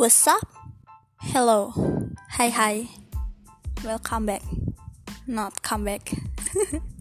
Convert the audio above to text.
What's up? Hello. Hi hi. Welcome back. Not come back.